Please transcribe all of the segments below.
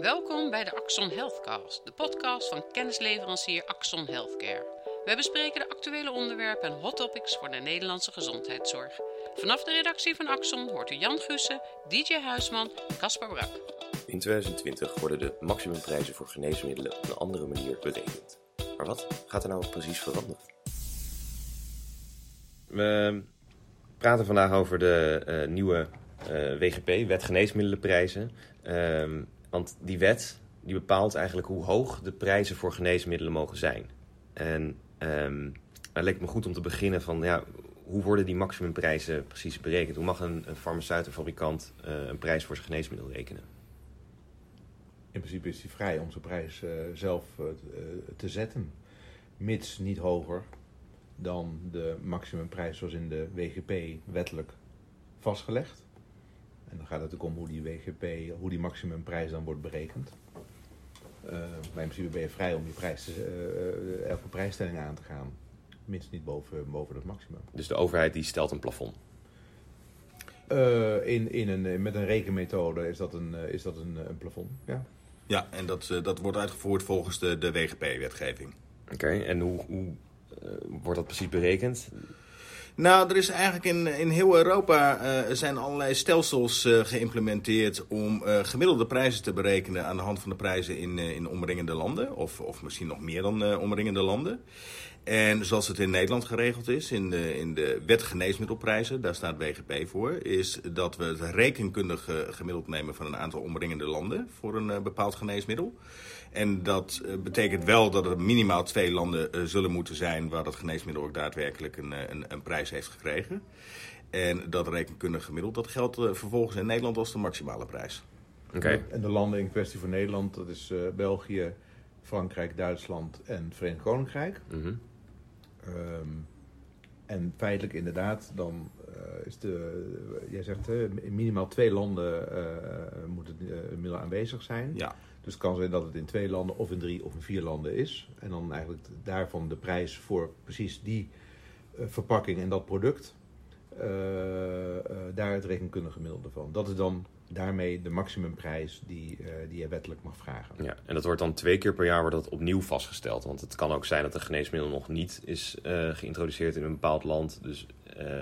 Welkom bij de Axon Healthcast, de podcast van kennisleverancier Axon Healthcare. Wij bespreken de actuele onderwerpen en hot topics voor de Nederlandse gezondheidszorg. Vanaf de redactie van Axon hoort u Jan Gussen, DJ Huisman en Caspar Brak. In 2020 worden de maximumprijzen voor geneesmiddelen op een andere manier berekend. Maar wat gaat er nou precies veranderen? We praten vandaag over de uh, nieuwe uh, WGP, Wet Geneesmiddelenprijzen. Uh, want die wet die bepaalt eigenlijk hoe hoog de prijzen voor geneesmiddelen mogen zijn. En um, het leek me goed om te beginnen van ja, hoe worden die maximumprijzen precies berekend? Hoe mag een, een een uh, een prijs voor zijn geneesmiddel rekenen? In principe is hij vrij om zijn prijs uh, zelf uh, te zetten, mits niet hoger dan de maximumprijs zoals in de WGP wettelijk vastgelegd. En dan gaat het ook om hoe die WGP, hoe die maximumprijs dan wordt berekend. Uh, maar in principe ben je vrij om je prijs te, uh, elke prijsstelling aan te gaan. Minstens niet boven, boven dat maximum. Dus de overheid die stelt een plafond? Uh, in, in een, met een rekenmethode is dat een, is dat een, een plafond, ja. Ja, en dat, dat wordt uitgevoerd volgens de, de WGP-wetgeving. Oké, okay, en hoe, hoe wordt dat precies berekend? Nou, er is eigenlijk in, in heel Europa uh, zijn allerlei stelsels uh, geïmplementeerd om uh, gemiddelde prijzen te berekenen aan de hand van de prijzen in, in omringende landen. Of, of misschien nog meer dan omringende landen. En zoals het in Nederland geregeld is, in de, in de wet geneesmiddelprijzen, daar staat WGP voor, is dat we het rekenkundig gemiddeld nemen van een aantal omringende landen voor een bepaald geneesmiddel. En dat betekent wel dat er minimaal twee landen uh, zullen moeten zijn waar dat geneesmiddel ook daadwerkelijk een, een, een prijs heeft gekregen. En dat rekenkundig gemiddeld, dat geldt uh, vervolgens in Nederland als de maximale prijs. Okay. En de landen in kwestie voor Nederland, dat is uh, België, Frankrijk, Duitsland en Verenigd Koninkrijk. Mm -hmm. Um, en feitelijk inderdaad, dan is de, jij zegt minimaal twee landen moeten middel aanwezig zijn. Ja. Dus het kan zijn dat het in twee landen of in drie of in vier landen is. En dan eigenlijk daarvan de prijs voor precies die uh, verpakking en dat product. Uh, uh, daar het rekenkundige gemiddelde van. Dat is dan daarmee de maximumprijs die, die je wettelijk mag vragen. Ja, en dat wordt dan twee keer per jaar wordt dat opnieuw vastgesteld. Want het kan ook zijn dat een geneesmiddel nog niet is geïntroduceerd in een bepaald land. Dus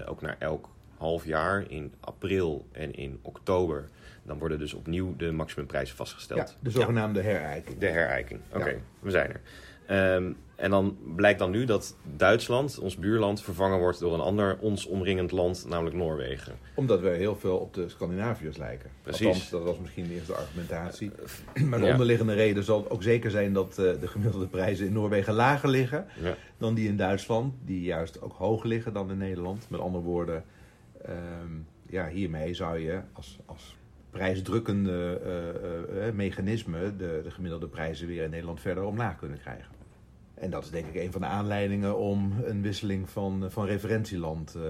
ook naar elk half jaar in april en in oktober dan worden dus opnieuw de maximumprijzen vastgesteld. Ja, de zogenaamde ja. herijking. De herijking, oké, okay, ja. we zijn er. Um, en dan blijkt dan nu dat Duitsland, ons buurland, vervangen wordt door een ander ons omringend land, namelijk Noorwegen. Omdat we heel veel op de Scandinaviërs lijken. Precies. Althans, dat was misschien de argumentatie. Maar de ja. onderliggende reden zal ook zeker zijn dat uh, de gemiddelde prijzen in Noorwegen lager liggen ja. dan die in Duitsland, die juist ook hoog liggen dan in Nederland. Met andere woorden, um, ja, hiermee zou je als, als prijsdrukkende uh, uh, mechanisme de, de gemiddelde prijzen weer in Nederland verder omlaag kunnen krijgen. En dat is denk ik een van de aanleidingen om een wisseling van, van referentieland uh,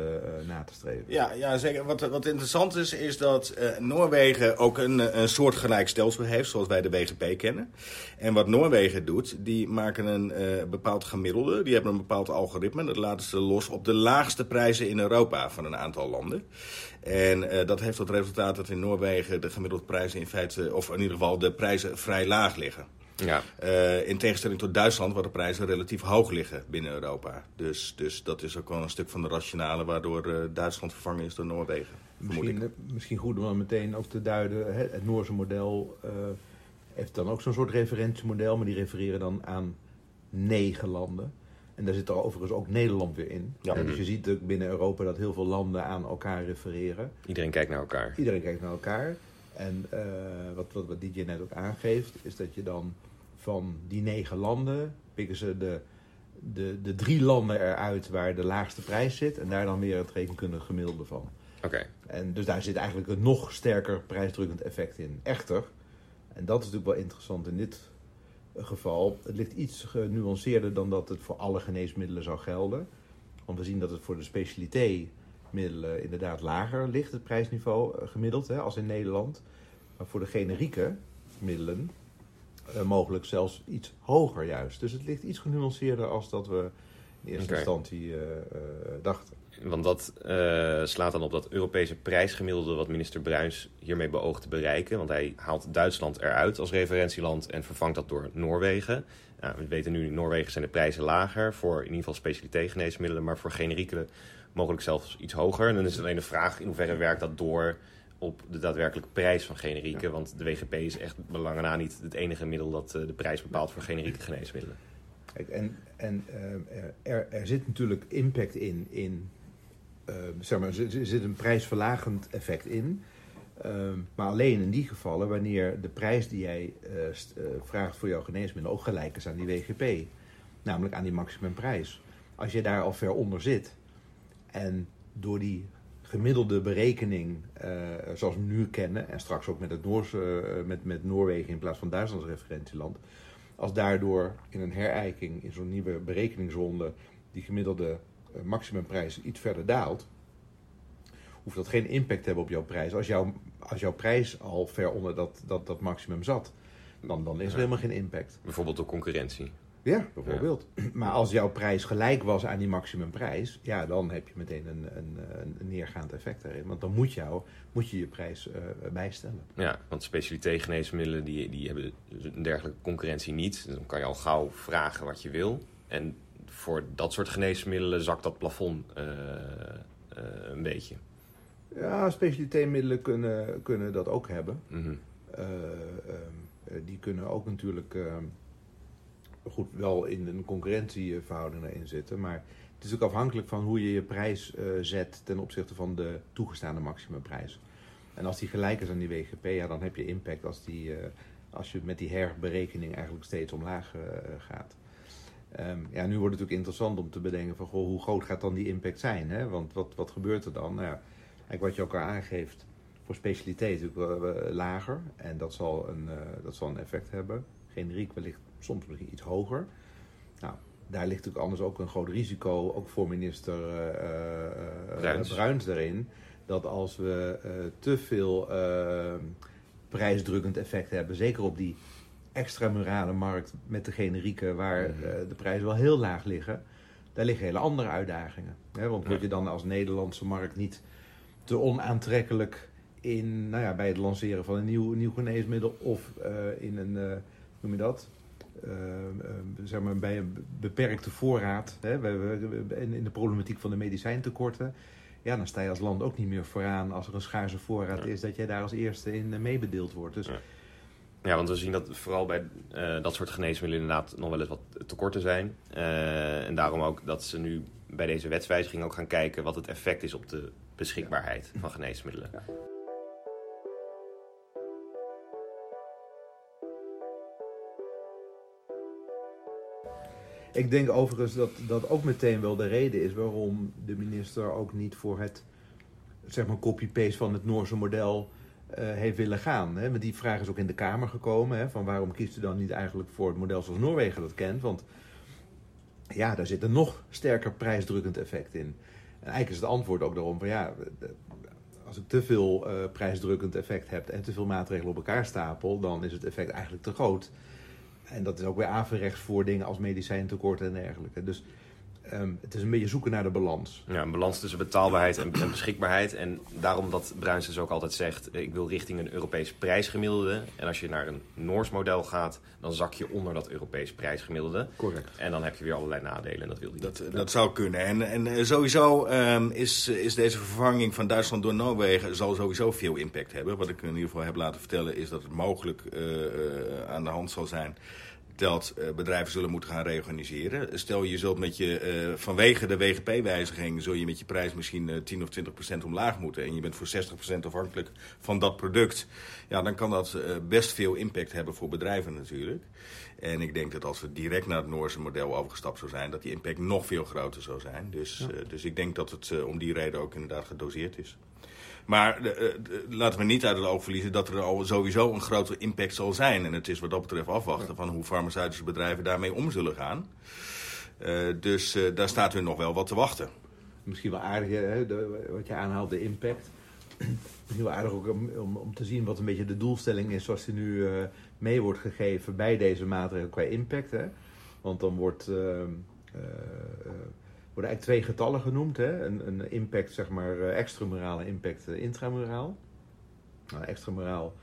na te streven. Ja, ja zeker. Wat, wat interessant is, is dat Noorwegen ook een, een soortgelijk stelsel heeft, zoals wij de WGP kennen. En wat Noorwegen doet, die maken een bepaald gemiddelde, die hebben een bepaald algoritme. Dat laten ze los op de laagste prijzen in Europa van een aantal landen. En dat heeft tot resultaat dat in Noorwegen de gemiddelde prijzen in feite, of in ieder geval de prijzen vrij laag liggen. Ja. Uh, in tegenstelling tot Duitsland, waar de prijzen relatief hoog liggen binnen Europa. Dus, dus dat is ook wel een stuk van de rationale waardoor uh, Duitsland vervangen is door Noorwegen. Misschien, misschien goed om dan meteen ook te duiden. Hè, het Noorse model uh, heeft dan ook zo'n soort referentiemodel, maar die refereren dan aan negen landen. En daar zit er overigens ook Nederland weer in. Ja. Dus je ziet ook binnen Europa dat heel veel landen aan elkaar refereren. Iedereen kijkt naar elkaar. Iedereen kijkt naar elkaar. En uh, wat, wat, wat DJ net ook aangeeft, is dat je dan van die negen landen pikken ze de, de, de drie landen eruit waar de laagste prijs zit. En daar dan weer het rekenkundige gemiddelde van. Oké. Okay. En dus daar zit eigenlijk een nog sterker prijsdrukkend effect in. Echter, en dat is natuurlijk wel interessant in dit geval, het ligt iets genuanceerder dan dat het voor alle geneesmiddelen zou gelden. Want we zien dat het voor de specialité middelen inderdaad lager ligt, het prijsniveau uh, gemiddeld, hè, als in Nederland. Maar voor de generieke middelen uh, mogelijk zelfs iets hoger juist. Dus het ligt iets genuanceerder als dat we in eerste instantie eh, eh, dachten. Want dat eh, slaat dan op dat Europese prijsgemiddelde wat minister Bruins hiermee beoogt te bereiken. Want hij haalt Duitsland eruit als referentieland en vervangt dat door Noorwegen. Nou, we weten nu, in Noorwegen zijn de prijzen lager voor in ieder geval specialiteitsgeneesmiddelen, maar voor generieke mogelijk zelfs iets hoger. En dan is het alleen de vraag in hoeverre werkt dat door op de daadwerkelijke prijs van generieken. Want de WGP is echt belangen na niet het enige middel dat de prijs bepaalt voor generieke geneesmiddelen. Kijk, en en eh, er, er zit natuurlijk impact in, in eh, zeg maar, er zit een prijsverlagend effect in. Eh, maar alleen in die gevallen wanneer de prijs die jij eh, eh, vraagt voor jouw geneesmiddel ook gelijk is aan die WGP. Namelijk aan die maximumprijs. Als je daar al ver onder zit en door die gemiddelde berekening, zoals we nu kennen, en straks ook met, het Noorse, met, met Noorwegen in plaats van Duitsland als referentieland, als daardoor in een herijking, in zo'n nieuwe berekeningsronde, die gemiddelde eh, maximumprijs iets verder daalt, hoeft dat geen impact te hebben op jouw prijs. Als, jouw als jouw prijs al ver onder dat, dat, dat maximum zat, dan, dan is er Ja. helemaal geen impact. Bijvoorbeeld door concurrentie. Ja, bijvoorbeeld. Maar als jouw prijs gelijk was aan die maximumprijs, ja, dan heb je meteen een, een, een neergaand effect erin. Want dan moet, jou, moet je je prijs eh, bijstellen. Ja, want specialiteitsgeneesmiddelen die, die hebben een dergelijke concurrentie niet. Dan kan je al gauw vragen wat je wil. En voor dat soort geneesmiddelen zakt dat plafond eh, eh, een beetje. Ja, specialiteitsmiddelen kunnen, kunnen dat ook hebben. Mhm. Eh, ehm, eh, die kunnen ook natuurlijk ehm, goed wel in een concurrentieverhouding erin zitten. Maar het is ook afhankelijk van hoe je je prijs eh, zet ten opzichte van de toegestaande maximumprijs. En als die gelijk is aan die WGP, ja, dan heb je impact als, die, eh, als je met die herberekening eigenlijk steeds omlaag eh, gaat. Ehm, ja, nu wordt het natuurlijk interessant om te bedenken van goh, hoe groot gaat dan die impact zijn? Hè? Want wat, wat gebeurt er dan? Nou ja, eigenlijk wat je ook al aangeeft, voor specialiteit lager. En dat zal, een, dat zal een effect hebben. Generiek wellicht soms misschien iets hoger. Nou, daar ligt natuurlijk anders ook een groot risico, ook voor minister eh, eh, Bruins. Bruins daarin. Dat als we eh, te veel prijsdrukkend effect hebben, zeker op die extramurale markt met de generieken, waar Mhm. de prijzen wel heel laag liggen, daar liggen hele andere uitdagingen. Hè? Want word je dan als Nederlandse markt niet te onaantrekkelijk in, nou ja, bij het lanceren van een nieuw, nieuw geneesmiddel of in een, hoe noem je dat? Eh, eh, zeg maar bij een beperkte voorraad. Hè? We, we- we- in de problematiek van de medicijntekorten. Ja, dan sta je als land ook niet meer vooraan als er een schaarse voorraad Ja. is, dat jij daar als eerste in eh, meebedeeld wordt. Dus Ja. Ja, want we zien dat vooral bij eh, dat soort geneesmiddelen inderdaad nog wel eens wat tekorten zijn. Eh, en daarom ook dat ze nu bij deze wetswijziging ook gaan kijken wat het effect is op de beschikbaarheid van geneesmiddelen. Ik denk overigens dat dat ook meteen wel de reden is waarom de minister ook niet voor het zeg maar copy-paste van het Noorse model eh, heeft willen gaan. Hè? Want die vraag is ook in de Kamer gekomen: hè? van waarom kiest u dan niet eigenlijk voor het model zoals Noorwegen dat kent? Want ja, daar zit een nog sterker prijsdrukkend effect in. En eigenlijk is het antwoord ook daarom van ja, als ik te veel eh, prijsdrukkend effect heb en te veel maatregelen op elkaar stapel, dan is het effect eigenlijk te groot. En dat is ook weer averechts voor dingen als medicijntekort en dergelijke. Dus ehm, het is een beetje zoeken naar de balans. Ja, een balans tussen betaalbaarheid en, en beschikbaarheid. En daarom dat Bruins dus ook altijd zegt, eh, ik wil richting een Europees prijsgemiddelde. En als je naar een Noors model gaat, dan zak je onder dat Europees prijsgemiddelde. Correct. En dan heb je weer allerlei nadelen en dat wil hij niet. Dat, dat zou kunnen. En, en eh, sowieso ehm, is, is deze vervanging van Duitsland door Noorwegen zal sowieso veel impact hebben. Wat ik in ieder geval heb laten vertellen is dat het mogelijk eh, eh, aan de hand zal zijn dat eh, bedrijven zullen moeten gaan reorganiseren. Stel je zult met je, eh, vanwege de WGP-wijziging, zul je met je prijs misschien eh, 10 of 20 procent omlaag moeten. En je bent voor 60 procent afhankelijk van dat product. Ja, dan kan dat eh, best veel impact hebben voor bedrijven natuurlijk. En ik denk dat als we direct naar het Noorse model overgestapt zou zijn, dat die impact nog veel groter zou zijn. Dus, eh, dus ik denk dat het eh, om die reden ook inderdaad gedoseerd is. Maar eh, eh, laten we niet uit het oog verliezen dat er al sowieso een grotere impact zal zijn. En het is wat dat betreft afwachten van hoe farmaceutische bedrijven daarmee om zullen gaan. Eh, dus daar staat hun nog wel wat te wachten. Misschien wel aardig, hè, de- wat je aanhaalt, de impact. Misschien wel aardig ook om, om, om te zien wat een beetje de doelstelling is zoals die nu mee wordt gegeven bij deze maatregelen qua impact. Hè? Want dan wordt, eh, eh, worden eigenlijk twee getallen genoemd. Hè? Een, een impact, zeg maar, uh, extramuraal en impact uh, intramuraal. Nou, extramuraal,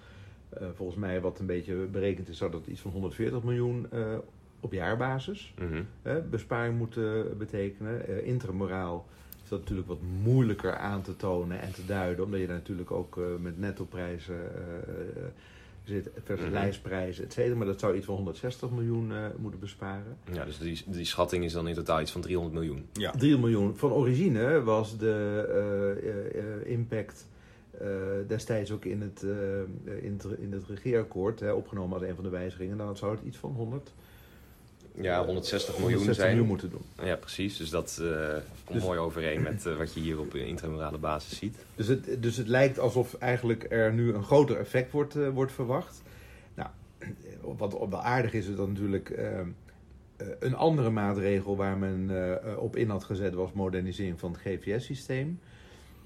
uh, volgens mij wat een beetje berekend is, zou dat iets van 140 miljoen op jaarbasis Mhm. besparing moet betekenen. intramoraal is dat natuurlijk wat moeilijker aan te tonen en te duiden, omdat je daar natuurlijk ook met nettoprijzen zit versus lijstprijzen, et cetera. Maar dat zou iets van 160 miljoen eh, moeten besparen. Ja, dus die, die schatting is dan in totaal iets van 300 miljoen. Ja. 3 miljoen. Van origine was de eh, eh, impact eh, destijds ook in het, eh, in het, in het regeerakkoord hè, opgenomen als een van de wijzigingen. Dan zou het iets van 100, Ja, 160 miljoen 160 zijn. miljoen moeten doen. Ja, precies. Dus dat eh, komt Dus- mooi overeen met eh, wat je hier op intramurale basis ziet. Dus het, dus het lijkt alsof eigenlijk er nu een groter effect wordt, eh, wordt verwacht. Nou, wat wel aardig is, is dat natuurlijk eh, eh, een andere maatregel waar men op in had gezet was modernisering van het GVS-systeem.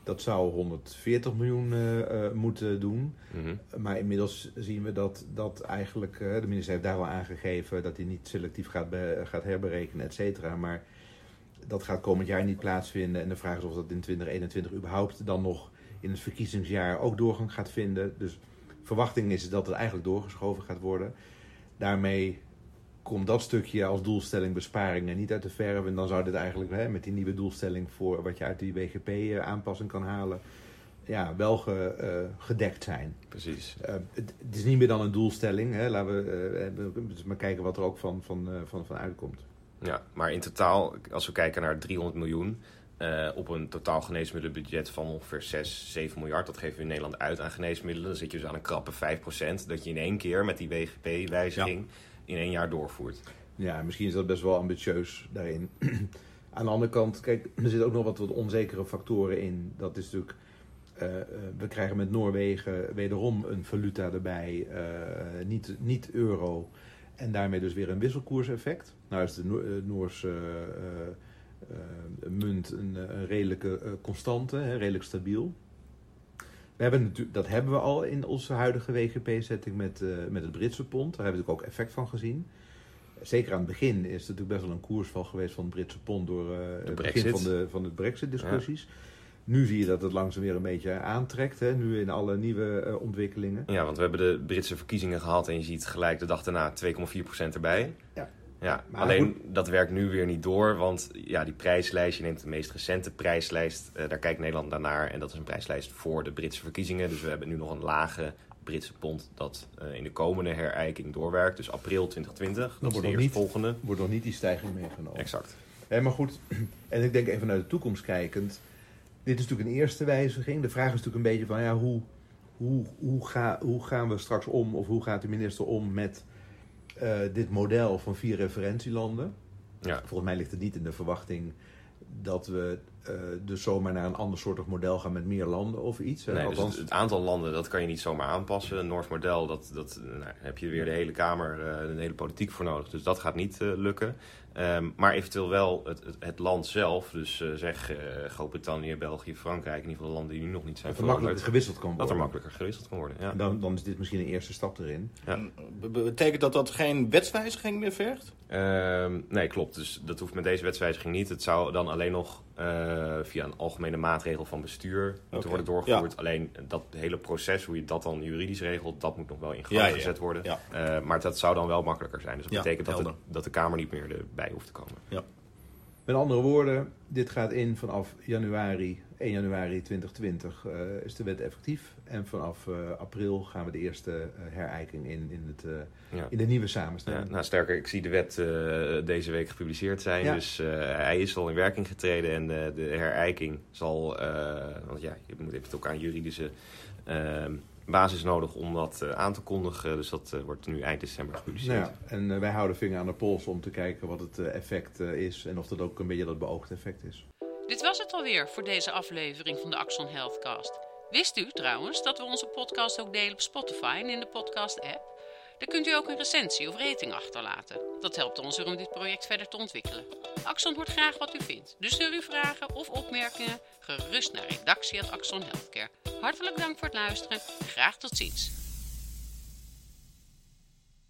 Dat zou 140 miljoen eh, eh, moeten doen. Mhm. Maar inmiddels zien we dat, dat eigenlijk, eh, de minister heeft daar wel aangegeven dat hij niet selectief gaat, gaat herberekenen, et cetera. Maar dat gaat komend jaar niet plaatsvinden. En de vraag is of dat in 2021 überhaupt dan nog in het verkiezingsjaar ook doorgang gaat vinden. Dus verwachting is dat het eigenlijk doorgeschoven gaat worden. Daarmee komt dat stukje als doelstelling besparingen niet uit de verf. En dan zou dit eigenlijk hè, met die nieuwe doelstelling voor wat je uit die WGP-aanpassing kan halen, ja, wel ge- eh, gedekt zijn. Precies. Eh, het, het is niet meer dan een doelstelling. Hè. Laten we eh, dus maar kijken wat er ook van, van, eh, van, van uitkomt. Ja, maar in totaal, als we kijken naar 300 miljoen eh, op een totaal geneesmiddelenbudget van ongeveer 6, 7 miljard, dat geven we in Nederland uit aan geneesmiddelen, dan zit je dus aan een krappe 5% dat je in één keer met die WGP-wijziging in één jaar doorvoert. Ja, misschien is dat best wel ambitieus daarin. Aan de andere kant, kijk, er zitten ook nog wat, wat onzekere factoren in. Dat is natuurlijk, eh, eh, we krijgen met Noorwegen wederom een valuta erbij, eh, niet, niet euro. En daarmee dus weer een wisselkoerseffect. Nou is de Noor- Noorse munt een, een redelijke constante, hè, redelijk stabiel. We hebben natuurlijk, dat hebben we al in onze huidige WGP-setting met, eh, met het Britse pond. Daar hebben we natuurlijk ook effect van gezien. Zeker aan het begin is het natuurlijk best wel een koersval geweest van het Britse pond door eh, het begin van de, van de Brexit-discussies. Nu zie je dat het langzaam weer een beetje aantrekt, hè, nu in alle nieuwe eh, ontwikkelingen. Ja, want we hebben de Britse verkiezingen gehad en je ziet gelijk de dag daarna 2,4% erbij. Ja. Ja, Maar alleen dat werkt nu weer niet door, want ja, die prijslijst, je neemt de meest recente prijslijst, eh, daar kijkt Nederland naar naar en dat is een prijslijst voor de Britse verkiezingen. Dus we hebben nu nog een lage Britse pond dat eh, in de komende herijking doorwerkt, dus april 2020, dat, wordt is de nog niet-. Wordt nog niet die stijging meegenomen. Exact. Maar goed, en ik denk even naar de toekomst kijkend. Dit is natuurlijk een eerste wijziging. De vraag is natuurlijk een beetje van ja, hoe, hoe, hoe, ga, hoe gaan we straks om, of hoe gaat de minister om met eh, dit model van vier referentielanden? Ja. Volgens mij ligt het niet in de verwachting dat we eh, dus zomaar naar een ander soort model gaan met meer landen of iets. hè. Nee, dus het, het aantal landen, dat kan je niet zomaar aanpassen. Een Noors model, dat, dat nou, daar heb je weer de hele Kamer, eh, de hele politiek voor nodig. Dus dat gaat niet eh, lukken. Ehm, maar eventueel wel het, het, het land zelf, dus eh, zeg eh, Groot-Brittannië, België, Frankrijk, in ieder geval de landen die nu nog niet zijn dat er makkelijker gewisseld kan dat worden. er makkelijker gewisseld kan worden. Ja. Dan, dan is dit misschien een eerste stap erin. Ja. Betekent dat dat geen wetswijziging meer vergt? Ehm, nee, klopt. Dus dat hoeft met deze wetswijziging niet. Het zou dan alleen nog eh, via een algemene maatregel van bestuur moeten Oké. worden doorgevoerd. Alleen dat hele proces, hoe je dat dan juridisch regelt, dat moet nog wel in gang Ja, ja, ja. gezet worden. Ja. Eh, maar dat zou dan wel makkelijker zijn. Dus dat Ja, betekent dat de, dat de Kamer niet meer erbij hoeft te komen. Met andere woorden, dit gaat in vanaf januari, 1 januari 2020 eh, is de wet effectief. En vanaf eh, april gaan we de eerste eh, herijking in, in, het, Ja. in de nieuwe Ja, samenstelling. nou, sterker, ik zie de wet deze week gepubliceerd zijn. Ja. Dus hij is al in werking getreden en de herijking zal... want ja, je moet heeft ook aan juridische eh, basis nodig om dat eh, aan te kondigen. Dus dat eh, wordt nu eind december gepubliceerd. Nou ja, en eh, wij houden vinger aan de pols om te kijken wat het effect is. En of dat ook een beetje dat beoogde effect is. Dit was het alweer voor deze aflevering van de Axon Healthcast. Wist u trouwens dat we onze podcast ook delen op Spotify en in de podcast-app? Daar kunt u ook een recensie of rating achterlaten. Dat helpt ons weer om dit project verder te ontwikkelen. Axon hoort graag wat u vindt. Dus stuur uw vragen of opmerkingen gerust naar redactie.axon Healthcare. Hartelijk dank voor het luisteren. Graag tot ziens.